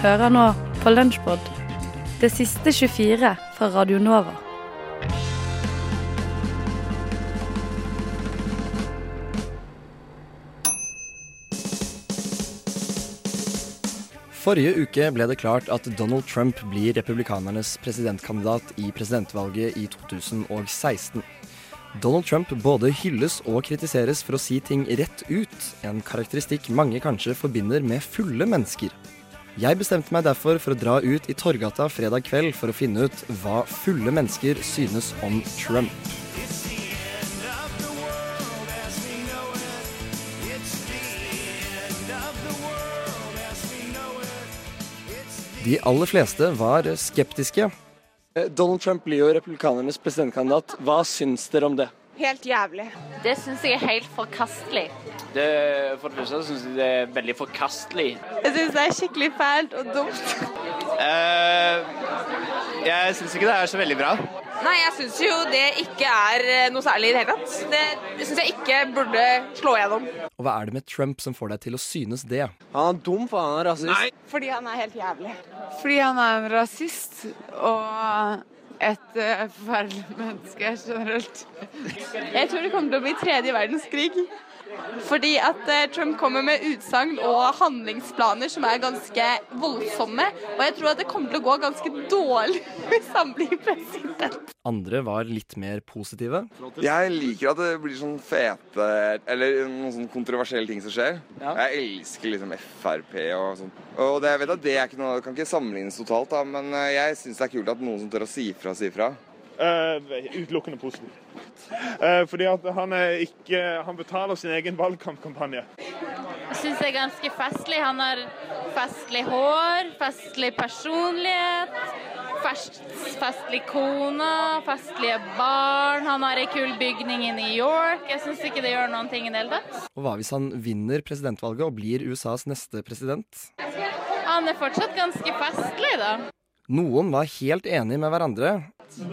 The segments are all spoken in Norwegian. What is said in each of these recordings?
Hører nå på Lunsjpod, det siste 24 fra Radio Nova. Forrige uke ble det klart at Donald Trump blir republikanernes presidentkandidat i presidentvalget i 2016. Donald Trump både hylles og kritiseres for å si ting rett ut, en karakteristikk mange kanskje forbinder med fulle mennesker. Jeg bestemte meg derfor for å dra ut i Torgata fredag kveld for å finne ut hva fulle mennesker synes om Trump. De aller fleste var skeptiske. Eh, Donald Trump blir jo republikanernes presidentkandidat. Hva syns dere om det? Helt jævlig. Det syns jeg er helt forkastelig. Det, for det første syns jeg det er veldig forkastelig. Jeg syns det er skikkelig fælt og dumt. uh, jeg syns ikke det er så veldig bra. Nei, jeg syns jo det ikke er eh, noe særlig i det hele tatt. Det syns jeg ikke burde slå gjennom. Og hva er det med Trump som får deg til å synes det? Han er dum, for han er rasist. Fordi han er helt jævlig. Fordi han er en rasist og et uh, forferdelig menneske generelt. Jeg tror det kommer til å bli tredje verdenskrig. Fordi at eh, Trump kommer med utsagn og handlingsplaner som er ganske voldsomme. Og jeg tror at det kommer til å gå ganske dårlig hvis han blir president. Andre var litt mer positive. Jeg liker at det blir sånn fete Eller noen sånn kontroversielle ting som skjer. Jeg elsker liksom Frp og sånn. Og det, jeg vet at det er ikke noe, kan ikke sammenlignes totalt, da, men eh, jeg syns det er kult at noen som tør å si fra, sier fra. Uh, utelukkende positivt. Uh, fordi at han, er ikke, han betaler sin egen valgkampkampanje. Jeg syns det er ganske festlig. Han har festlig hår, festlig personlighet, fest, festlig kone, festlige barn. Han har ei kul bygning i New York. Jeg syns ikke det gjør noen ting i det hele tatt. Og hva hvis han vinner presidentvalget og blir USAs neste president? Han er fortsatt ganske festlig, da. Noen var helt enige med hverandre.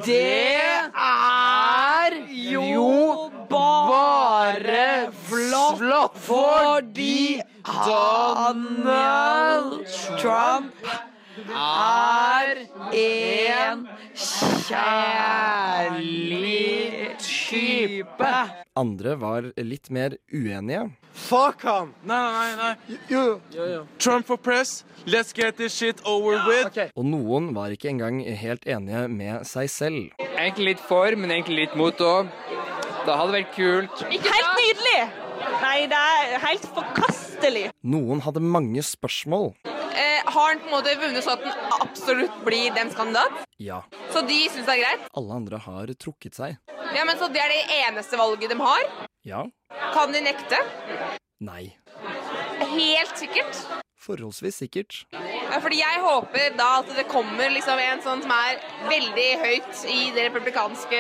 Det er jo bare flott fordi Donald Trump er en kjærlig type. Andre var litt mer uenige. Fuck han! Nei, nei, nei. Yeah. Yeah, yeah. Trump for press. Let's get this shit over with. Og noen var ikke engang helt enige med seg selv. Egentlig litt for, men egentlig litt mot òg. Det hadde vært kult. Ikke helt nydelig! Nei, det er helt forkastelig. Noen hadde mange spørsmål. Har han på en måte vunnet så at han absolutt blir dems kandidat? Ja. Så de syns det er greit? Alle andre har trukket seg. Ja, men Så det er det eneste valget de har? Ja. Kan de nekte? Nei. Helt sikkert. Forholdsvis sikkert. Ja, fordi jeg håper da at det kommer liksom en sånn som er veldig høyt i det republikanske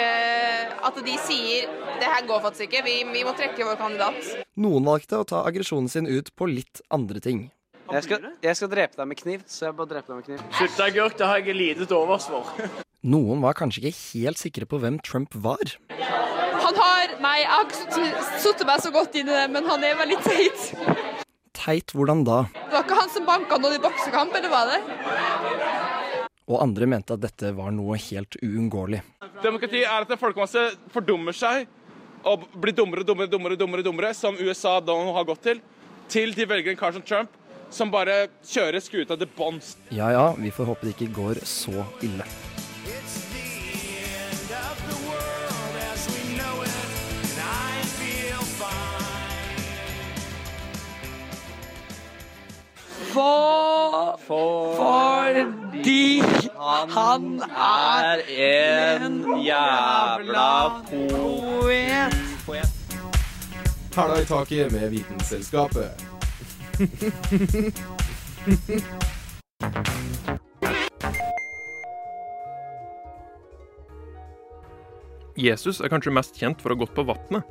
At de sier det her går faktisk ikke, vi, vi må trekke vår kandidat. Noen valgte å ta aggresjonen sin ut på litt andre ting. Jeg skal, jeg skal drepe deg med kniv, så jeg bare dreper deg med kniv. Sylteagurk det har jeg lite til overs for. Noen var kanskje ikke helt sikre på hvem Trump var. Han har Nei, jeg har ikke satt meg så godt inn i det, men han er veldig teit. Teit hvordan da? Det var ikke han som banka noen i boksekamp, eller var det? Og andre mente at dette var noe helt uunngåelig. Demokrati er at en folkemasse fordummer seg og blir dummere, dummere, dummere, dummere, dummere, som USA da har gått til, til de velger en kar som Trump, som bare kjører skuta til bånns. Ja ja, vi får håpe det ikke går så ille. For, fordi han er en jævla poet. Hæla i taket med Vitenselskapet. Jesus er kanskje mest kjent for å ha gått på vannet.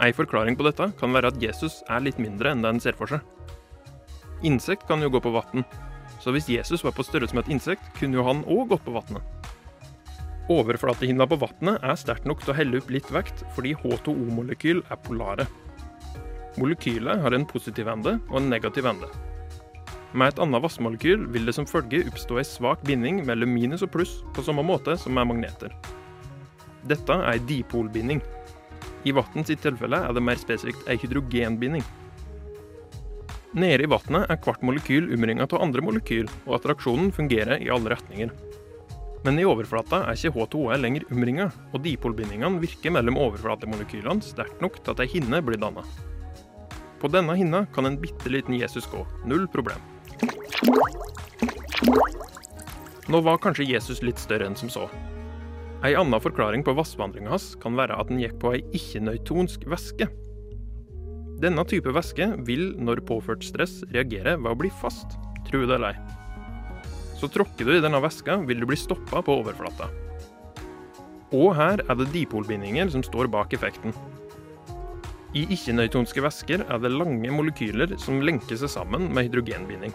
Ei forklaring på dette kan være at Jesus er litt mindre enn det en ser for seg. Insekt kan jo gå på vann, så hvis Jesus var på størrelse med et insekt, kunne jo han òg gått på vannet. Overflatehinna på vannet er sterkt nok til å helle opp litt vekt, fordi H2O-molekyl er polare. Molekylet har en positiv ende og en negativ ende. Med et annet vassmolekyl vil det som følge oppstå en svak binding mellom minus og pluss, på samme måte som med magneter. Dette er ei dipolbinding. I vann tilfelle er det mer spesifikt ei hydrogenbinding. Nede i vannet er hvert molekyl omringa av andre molekyl, og attraksjonen fungerer i alle retninger. Men i overflata er ikke H2O lenger omringa, og dipolbindingene virker mellom overflatemolekylene sterkt nok til at ei hinne blir danna. På denne hinna kan en bitte liten Jesus gå, null problem. Nå var kanskje Jesus litt større enn som så. Ei anna forklaring på vassvandringa hans kan være at den gikk på ei ikke-nøytonsk væske. Denne type væske vil, når påført stress, reagere ved å bli fast, tro det eller ei. Så tråkker du i denne væska, vil du bli stoppa på overflata. Og her er det dipolbindinger som står bak effekten. I ikke-nøytonske væsker er det lange molekyler som lenker seg sammen med hydrogenbinding.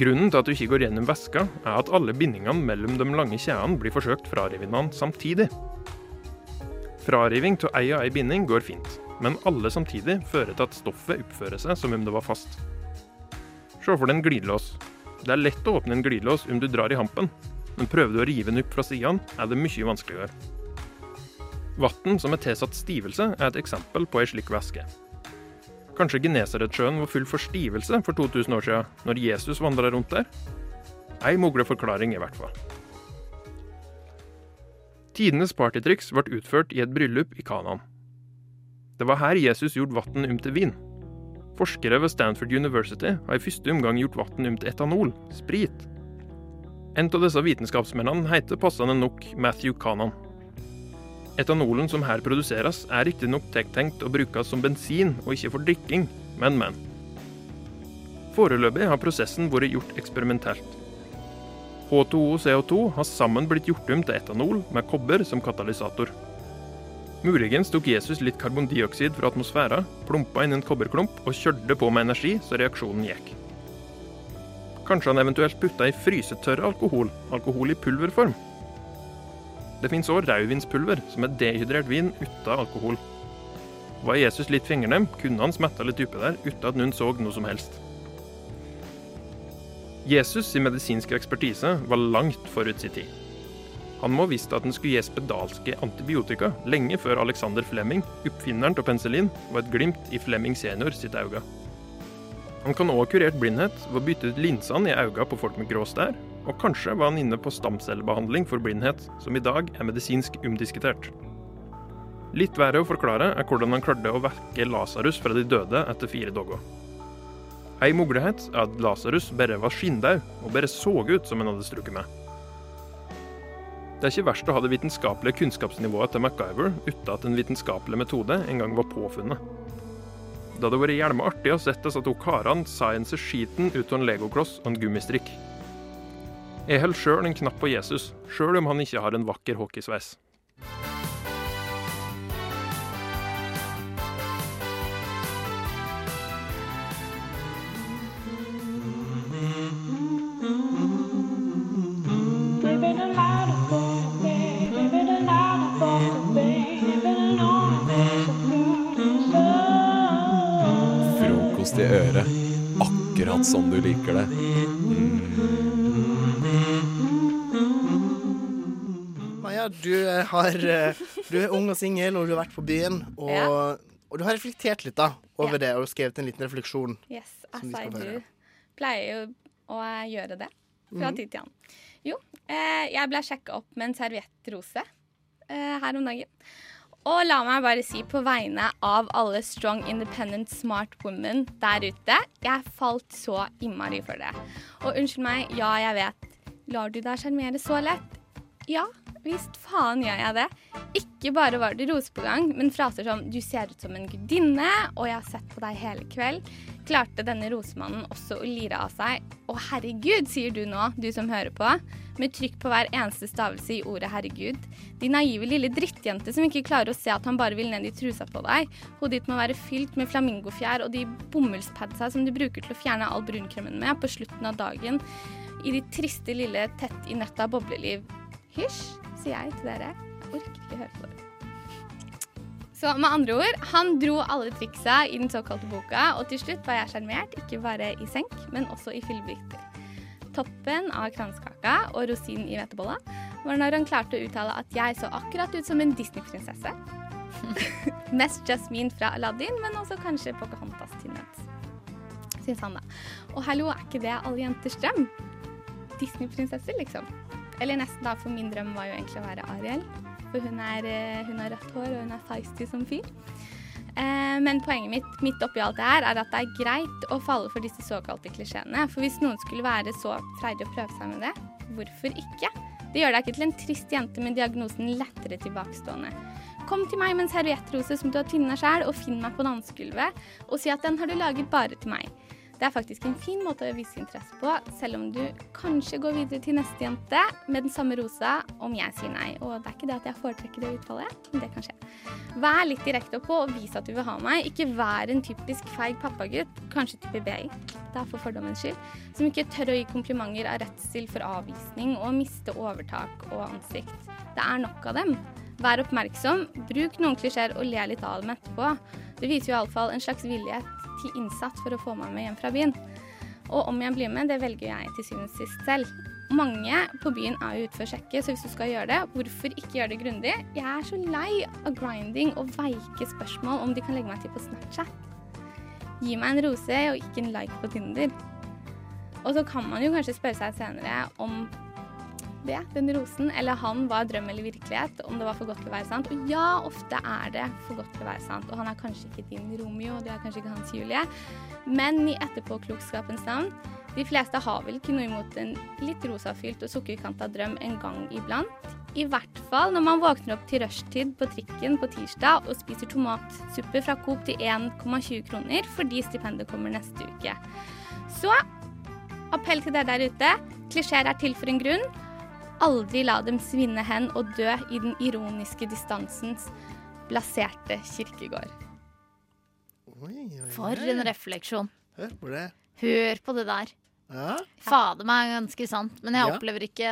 Grunnen til at du ikke går gjennom væska, er at alle bindingene mellom de lange kjedene blir forsøkt frarivende samtidig. Frariving av ei og ei binding går fint, men alle samtidig fører til at stoffet oppfører seg som om det var fast. Se for deg en glidelås. Det er lett å åpne en glidelås om du drar i hampen, men prøver du å rive den opp fra sidene, er det mye vanskeligere. Vann som er tilsatt stivelse, er et eksempel på ei slik væske. Kanskje Genesaretsjøen var full for stivelse for 2000 år siden, når Jesus vandra rundt der? Ei mulig forklaring, i hvert fall. Tidenes partytriks ble utført i et bryllup i Kanaan. Det var her Jesus gjorde vann om til vin. Forskere ved Stanford University har i første omgang gjort vann om til etanol, sprit. En av disse vitenskapsmennene heter passende nok Matthew Kanan. Etanolen som her produseres, er riktignok tenkt å brukes som bensin og ikke for drikking, men, men. Foreløpig har prosessen vært gjort eksperimentelt. H2O-CO2 har sammen blitt gjort om til etanol med kobber som katalysator. Muligens tok Jesus litt karbondioksid fra atmosfæra, plumpa inn en kobberklump og kjørte på med energi så reaksjonen gikk. Kanskje han eventuelt putta i frysetørr alkohol, alkohol i pulverform. Det fins òg rødvinspulver, som er dehydrert vin uten alkohol. Var Jesus litt fingernem, kunne han smetta litt dype der uten at noen så noe som helst. Jesus' sin medisinske ekspertise var langt forut sin tid. Han må ha visst at han skulle gi spedalske antibiotika lenge før Alexander Flemming, oppfinneren av penicillin, var et glimt i Flemming senior sitt øye. Han kan òg ha kurert blindhet ved å bytte ut linsene i øynene på folk med grå stær, og kanskje var han inne på stamcellebehandling for blindhet, som i dag er medisinsk umdiskutert. Litt verre å forklare er hvordan han klarte å vekke Lasarus fra de døde etter fire dager. Ei mulighet er at Lasarus bare var skinndau og bare så ut som han hadde strukket med. Det er ikke verst å ha det vitenskapelige kunnskapsnivået til MacGyver uten at en vitenskapelig metode en gang var påfunnet. Det hadde vært jævlig artig å sett disse to karene science skiten ut av en legokloss og en gummistrikk. Jeg holder sjøl en knapp på Jesus, sjøl om han ikke har en vakker hockeysveis. Frokost i øret. Akkurat som du liker det. Har, eh, du er ung og singel, og du har vært på byen. Og, Ja. og du har reflektert litt da, over det, og skrevet en liten refleksjon. Yes, altså jeg du pleier jo å gjøre det fra Mhm. tid til annen. Jo, eh, jeg ble sjekka opp med en serviettrose eh, her om dagen. Og la meg bare si på vegne av alle strong, independent, smart women der ute, jeg falt så innmari for det. Og unnskyld meg, ja, jeg vet. Lar du deg sjarmere så lett? Ja, visst faen gjør jeg det. Ikke bare var det rose på gang, men fraser som 'du ser ut som en gudinne', og 'jeg har sett på deg hele kveld', klarte denne rosemannen også å lire av seg 'Å, herregud', sier du nå, du som hører på, med trykk på hver eneste stavelse i ordet 'herregud'. De naive lille drittjente som ikke klarer å se at han bare vil ned i trusa på deg. Hodet ditt må være fylt med flamingofjær og de bomullspadsa som du bruker til å fjerne all brunkremen med på slutten av dagen. I ditt triste, lille, tett i nøtta bobleliv. Hysj, sier jeg til dere. Jeg orker ikke høre på det. Så med andre ord, han dro alle triksa i den såkalte boka, og til slutt var jeg sjarmert, ikke bare i senk, men også i fyllebiter. Toppen av kransekaka og rosinen i hvetebolla var når han klarte å uttale at jeg så akkurat ut som en Disney-prinsesse. Mest Jasmine fra Aladdin, men også kanskje Pocahontas nøds. Syns han, da. Og hallo, er ikke det alle jenters drøm? Disney-prinsesser, liksom. Eller nesten, da, for min drøm var jo egentlig å være Ariel. For hun, er, eh, hun har rødt hår, og hun er feisty som fyr. Eh, men poenget mitt midt oppi alt det her er at det er greit å falle for disse såkalte klisjeene. For hvis noen skulle være så freidig å prøve seg med det, hvorfor ikke? Det gjør deg ikke til en trist jente med diagnosen lettere tilbakestående. Kom til meg med en serviettrose som du har tynna sjæl, og finn meg på dansegulvet, og si at den har du laget bare til meg. Det er faktisk en fin måte å vise interesse på, selv om du kanskje går videre til neste jente med den samme rosa om jeg sier nei. Og det er ikke det at jeg foretrekker det utfallet, men det kan skje. Vær litt direkte på og vis at du vil ha meg. Ikke vær en typisk feig pappagutt, kanskje type BI, det er for fordommens skyld, som ikke tør å gi komplimenter av redsel for avvisning og miste overtak og ansikt. Det er nok av dem. Vær oppmerksom, bruk noen klisjeer og le litt av dem etterpå. Det viser jo iallfall en slags villighet til innsatt for å få meg med hjem fra byen. Og om jeg blir med, det velger jeg til syvende og sist selv. Mange på byen er jo ute for å sjekke, så hvis du skal gjøre det, hvorfor ikke gjøre det grundig? Jeg er så lei av grinding og veike spørsmål om de kan legge meg til på Snapchat. Gi meg en rose og ikke en like på Tinder. Og så kan man jo kanskje spørre seg senere om det, den rosen, eller han var drøm eller virkelighet, om det var for godt til å være sant. Og ja, ofte er det for godt til å være sant. Og han er kanskje ikke din Romeo, og du er kanskje ikke hans Julie. Men i etterpåklokskapens navn, de fleste har vel ikke noe imot en litt rosafylt og sukkerkanta drøm en gang iblant. I hvert fall når man våkner opp til rushtid på trikken på tirsdag og spiser tomatsuppe fra Coop til 1,20 kroner fordi stipendet kommer neste uke. Så appell til dere der ute. Klisjeer er til for en grunn. Aldri la dem svinne hen og dø i den ironiske distansens blaserte kirkegård. Oi, oi, oi. For en refleksjon. Hør på det. Hør på det der. Ja. Fader meg ganske sant, men jeg Ja. opplever ikke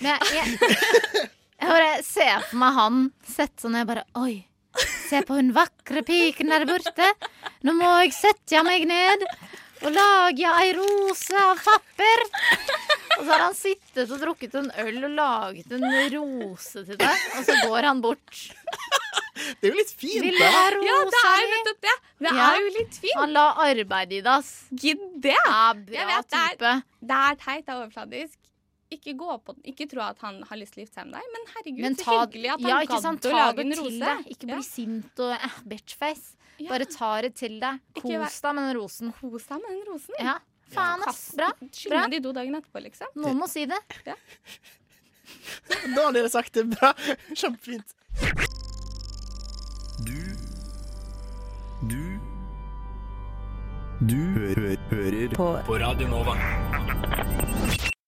Men jeg, jeg, jeg bare ser for meg han sett sånn jeg bare Oi, se på hun vakre piken der borte. Nå må jeg sette meg ned og lage ei rose av papir. Og så har han sittet og drukket en øl og laget en rose til deg, og så går han bort. Det er jo litt fint, Vil du da. ha rosa Ja, det er mi? nettopp det. Det Ja. er jo litt fint. Han la arbeid i det, ass. Gidd det. Ja, Jeg bra vet, det er- type. Det er teit, det er overfladisk. Ikke gå på den. Ikke tro at han har lyst til å gifte seg med deg, men herregud, Men så ta, hyggelig at han ja, ikke gadd sant? å Ta lage det en til rose. deg. Ikke bli Ja. sint og eh, bitchface. Ja. Bare ta det til deg. Ikke vær- Kos deg med den rosen. Kos deg med den rosen. Ja. Faen, ass. Bra. Skyld Bra. meg det do dagen etterpå, liksom. Noen må si det. Da har dere sagt det bra. Kjempefint. Du Du Du hø hører på. på Radio Nova.